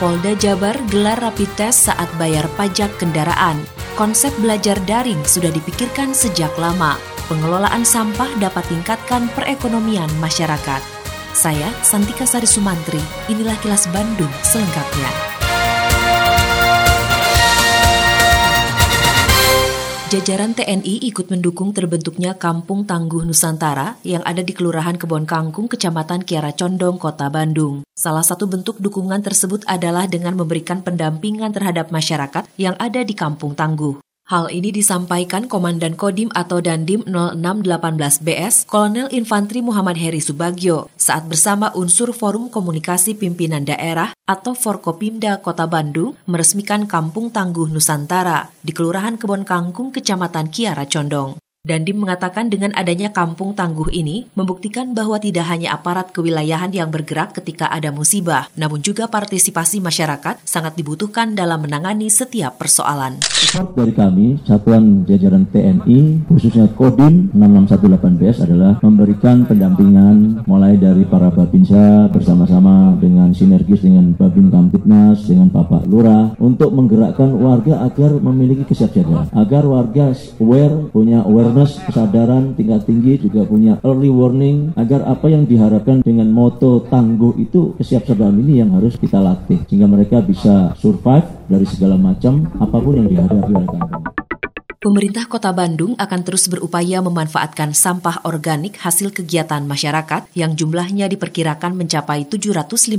Polda Jabar gelar rapid test saat bayar pajak kendaraan. Konsep belajar daring sudah dipikirkan sejak lama. Pengelolaan sampah dapat tingkatkan perekonomian masyarakat. Saya Santika Sari Sumantri, inilah kilas Bandung selengkapnya. Jajaran TNI ikut mendukung terbentuknya Kampung Tangguh Nusantara yang ada di Kelurahan Kebon Kangkung, Kecamatan Kiara Condong, Kota Bandung. Salah satu bentuk dukungan tersebut adalah dengan memberikan pendampingan terhadap masyarakat yang ada di Kampung Tangguh. Hal ini disampaikan Komandan Kodim atau Dandim 0618 BS, Kolonel Infantri Muhammad Heri Subagio, saat bersama unsur Forum Komunikasi Pimpinan Daerah atau Forkopimda Kota Bandung meresmikan Kampung Tangguh Nusantara di Kelurahan Kebon Kangkung, Kecamatan Kiara Condong. Dandim mengatakan dengan adanya kampung tangguh ini membuktikan bahwa tidak hanya aparat kewilayahan yang bergerak ketika ada musibah, namun juga partisipasi masyarakat sangat dibutuhkan dalam menangani setiap persoalan. Dari kami, Satuan Jajaran TNI, khususnya Kodim 6618BS adalah memberikan pendampingan mulai dari para Babinsa bersama-sama dengan sinergis dengan Babin Kamtipnas, dengan Bapak Lurah, untuk menggerakkan warga agar memiliki kesiapsiagaan, agar warga aware, punya aware awareness, kesadaran tingkat tinggi juga punya early warning agar apa yang diharapkan dengan moto tangguh itu kesiapsiagaan ini yang harus kita latih sehingga mereka bisa survive dari segala macam apa pun yang dihadapi oleh kampung. Pemerintah Kota Bandung akan terus berupaya memanfaatkan sampah organik hasil kegiatan masyarakat yang jumlahnya diperkirakan mencapai 750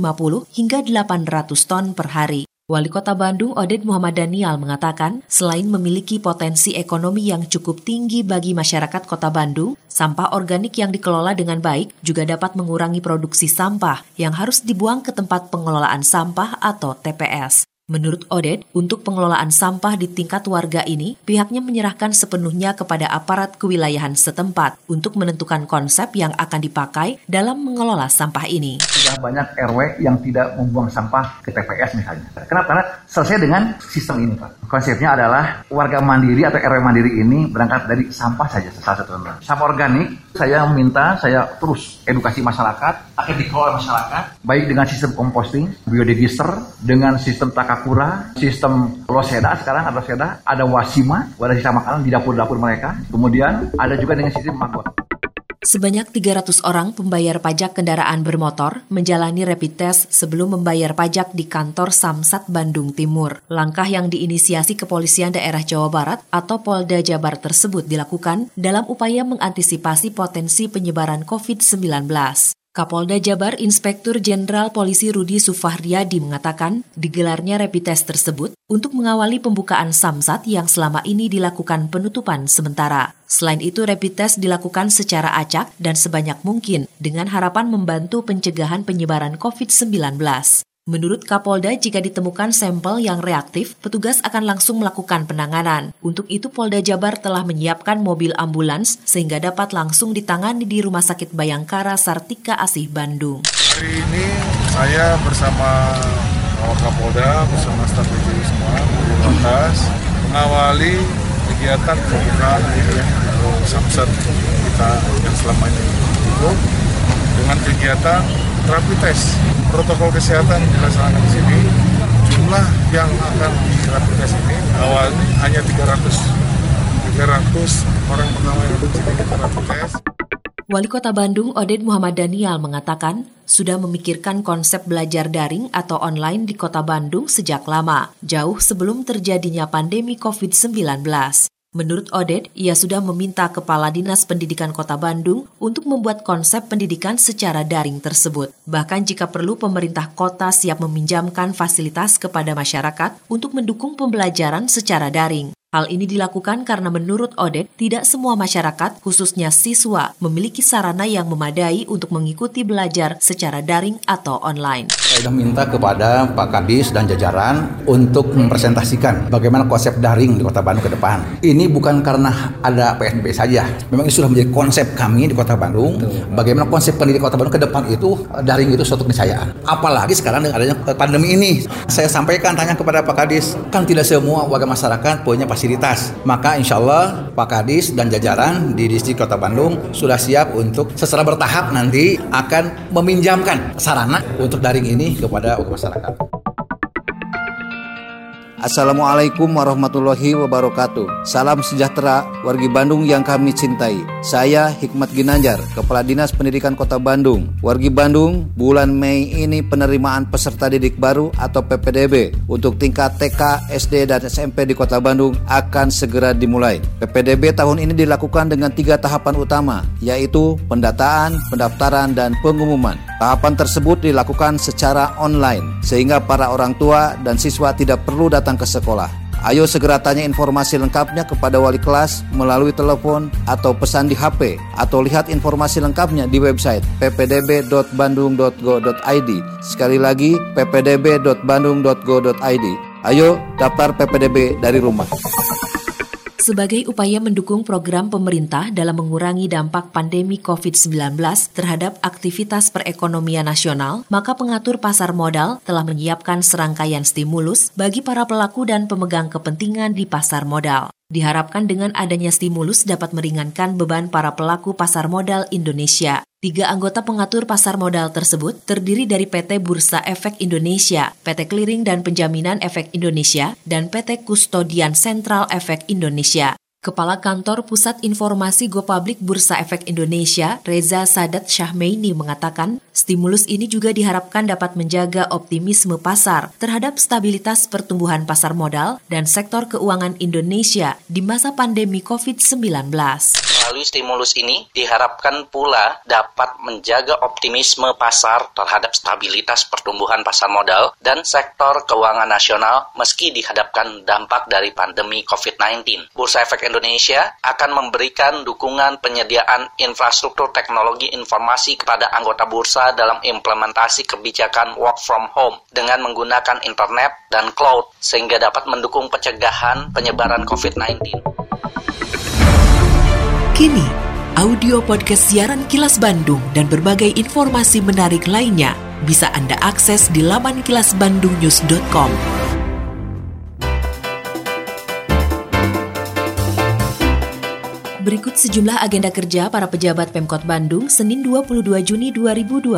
hingga 800 ton per hari. Wali Kota Bandung Oded Muhammad Daniel mengatakan, selain memiliki potensi ekonomi yang cukup tinggi bagi masyarakat Kota Bandung, sampah organik yang dikelola dengan baik juga dapat mengurangi produksi sampah yang harus dibuang ke tempat pengelolaan sampah atau TPS. Menurut Oded, untuk pengelolaan sampah di tingkat warga ini, pihaknya menyerahkan sepenuhnya kepada aparat kewilayahan setempat untuk menentukan konsep yang akan dipakai dalam mengelola sampah ini. Sudah banyak RW yang tidak membuang sampah ke TPS misalnya. Kenapa? Karena selesai dengan sistem ini, Pak. Konsepnya adalah warga mandiri atau RW mandiri ini berangkat dari sampah saja, salah satu Sampah organik, saya minta, saya terus edukasi masyarakat, akan dikelola masyarakat, baik dengan sistem composting, biodigester, dengan sistem takak Singapura, sistem Loseda sekarang ada Loseda, ada Wasima, ada sisa makanan di dapur-dapur mereka. Kemudian ada juga dengan sistem Magot. Sebanyak 300 orang pembayar pajak kendaraan bermotor menjalani rapid test sebelum membayar pajak di kantor Samsat Bandung Timur. Langkah yang diinisiasi Kepolisian Daerah Jawa Barat atau Polda Jabar tersebut dilakukan dalam upaya mengantisipasi potensi penyebaran COVID-19. Kapolda Jabar Inspektur Jenderal Polisi Rudi Sufahriyadi mengatakan digelarnya rapid test tersebut untuk mengawali pembukaan samsat yang selama ini dilakukan penutupan sementara. Selain itu, rapid test dilakukan secara acak dan sebanyak mungkin dengan harapan membantu pencegahan penyebaran COVID-19. Menurut Kapolda, jika ditemukan sampel yang reaktif, petugas akan langsung melakukan penanganan. Untuk itu, Polda Jabar telah menyiapkan mobil ambulans sehingga dapat langsung ditangani di Rumah Sakit Bayangkara Sartika Asih Bandung. Hari ini saya bersama Kapolda bersama staf PJI semua di lantas mengawali kegiatan pembukaan samsat kita yang selama ini tutup dengan kegiatan rapid test. Protokol kesehatan dilaksanakan di sini. Jumlah yang akan di rapid test ini awalnya hanya 300. 300 orang pertama yang di sini kita rapid test. Wali Kota Bandung Oded Muhammad Daniel mengatakan sudah memikirkan konsep belajar daring atau online di Kota Bandung sejak lama, jauh sebelum terjadinya pandemi COVID-19. Menurut Odet, ia sudah meminta Kepala Dinas Pendidikan Kota Bandung untuk membuat konsep pendidikan secara daring tersebut. Bahkan jika perlu pemerintah kota siap meminjamkan fasilitas kepada masyarakat untuk mendukung pembelajaran secara daring. Hal ini dilakukan karena menurut Odet, tidak semua masyarakat, khususnya siswa, memiliki sarana yang memadai untuk mengikuti belajar secara daring atau online. Saya sudah minta kepada Pak Kadis dan jajaran untuk mempresentasikan bagaimana konsep daring di Kota Bandung ke depan. Ini bukan karena ada PSBB saja. Memang ini sudah menjadi konsep kami di Kota Bandung. Bagaimana konsep pendidikan Kota Bandung ke depan itu daring itu suatu keniscayaan. Apalagi sekarang dengan adanya pandemi ini. Saya sampaikan tanya kepada Pak Kadis, kan tidak semua warga masyarakat punya pasti fasilitas. Maka insya Allah Pak Kadis dan jajaran di distrik Kota Bandung sudah siap untuk secara bertahap nanti akan meminjamkan sarana untuk daring ini kepada masyarakat. Assalamualaikum warahmatullahi wabarakatuh. Salam sejahtera wargi Bandung yang kami cintai. Saya Hikmat Ginanjar, Kepala Dinas Pendidikan Kota Bandung. Wargi Bandung, bulan Mei ini penerimaan peserta didik baru atau PPDB untuk tingkat TK, SD, dan SMP di Kota Bandung akan segera dimulai. PPDB tahun ini dilakukan dengan tiga tahapan utama, yaitu pendataan, pendaftaran, dan pengumuman. Tahapan tersebut dilakukan secara online, sehingga para orang tua dan siswa tidak perlu datang ke sekolah. Ayo segera tanya informasi lengkapnya kepada wali kelas melalui telepon atau pesan di HP atau lihat informasi lengkapnya di website ppdb.bandung.go.id. Sekali lagi ppdb.bandung.go.id. Ayo daftar PPDB dari rumah. Sebagai upaya mendukung program pemerintah dalam mengurangi dampak pandemi COVID-19 terhadap aktivitas perekonomian nasional, maka pengatur pasar modal telah menyiapkan serangkaian stimulus bagi para pelaku dan pemegang kepentingan di pasar modal. Diharapkan dengan adanya stimulus dapat meringankan beban para pelaku pasar modal Indonesia. Tiga anggota pengatur pasar modal tersebut terdiri dari PT Bursa Efek Indonesia, PT Clearing dan Penjaminan Efek Indonesia, dan PT Kustodian Sentral Efek Indonesia. Kepala Kantor Pusat Informasi Go Public Bursa Efek Indonesia, Reza Sadat Syahmeini mengatakan, stimulus ini juga diharapkan dapat menjaga optimisme pasar terhadap stabilitas pertumbuhan pasar modal dan sektor keuangan Indonesia di masa pandemi COVID-19 melalui stimulus ini diharapkan pula dapat menjaga optimisme pasar terhadap stabilitas pertumbuhan pasar modal dan sektor keuangan nasional meski dihadapkan dampak dari pandemi COVID-19. Bursa Efek Indonesia akan memberikan dukungan penyediaan infrastruktur teknologi informasi kepada anggota bursa dalam implementasi kebijakan work from home dengan menggunakan internet dan cloud sehingga dapat mendukung pencegahan penyebaran COVID-19. Kini, audio podcast siaran Kilas Bandung dan berbagai informasi menarik lainnya bisa Anda akses di laman kilasbandungnews.com. Berikut sejumlah agenda kerja para pejabat Pemkot Bandung Senin 22 Juni 2020.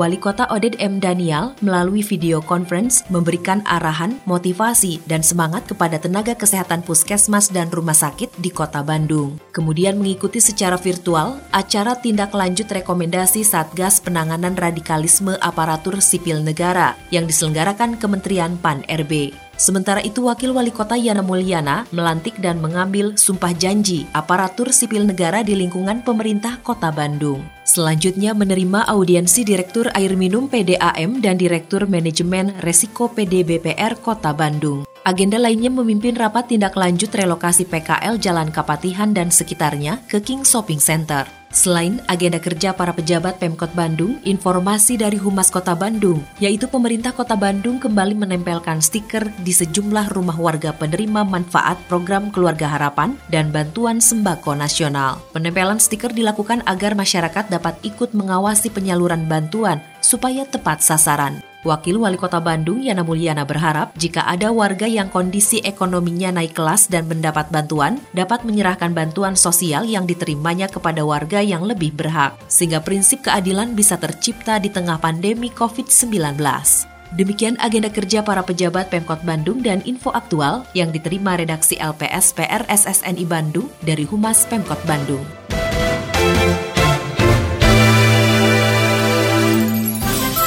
Wali Kota Oded M. Daniel melalui video conference memberikan arahan, motivasi, dan semangat kepada tenaga kesehatan puskesmas dan rumah sakit di Kota Bandung. Kemudian mengikuti secara virtual acara tindak lanjut rekomendasi Satgas Penanganan Radikalisme Aparatur Sipil Negara yang diselenggarakan Kementerian PAN-RB. Sementara itu, Wakil Wali Kota Yana Mulyana melantik dan mengambil sumpah janji aparatur sipil negara di lingkungan pemerintah Kota Bandung. Selanjutnya menerima audiensi Direktur Air Minum PDAM dan Direktur Manajemen Resiko PDBPR Kota Bandung. Agenda lainnya memimpin rapat tindak lanjut relokasi PKL Jalan Kapatihan dan sekitarnya ke King Shopping Center. Selain agenda kerja para pejabat Pemkot Bandung, informasi dari Humas Kota Bandung, yaitu pemerintah Kota Bandung kembali menempelkan stiker di sejumlah rumah warga penerima manfaat program Keluarga Harapan dan bantuan sembako nasional. Penempelan stiker dilakukan agar masyarakat dapat ikut mengawasi penyaluran bantuan supaya tepat sasaran. Wakil Wali Kota Bandung Yana Mulyana berharap jika ada warga yang kondisi ekonominya naik kelas dan mendapat bantuan, dapat menyerahkan bantuan sosial yang diterimanya kepada warga yang lebih berhak, sehingga prinsip keadilan bisa tercipta di tengah pandemi COVID-19. Demikian agenda kerja para pejabat Pemkot Bandung dan info aktual yang diterima redaksi LPS PR SSNI Bandung dari Humas Pemkot Bandung.